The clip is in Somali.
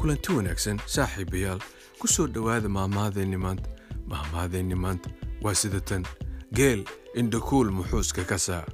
kulanti wanaagsan saaxiibayaal ku soo dhowaada maamahadeenni maanta. Maahmaahadeenni maanta waa sida tan. Geel indhakuul muxuuska ka saa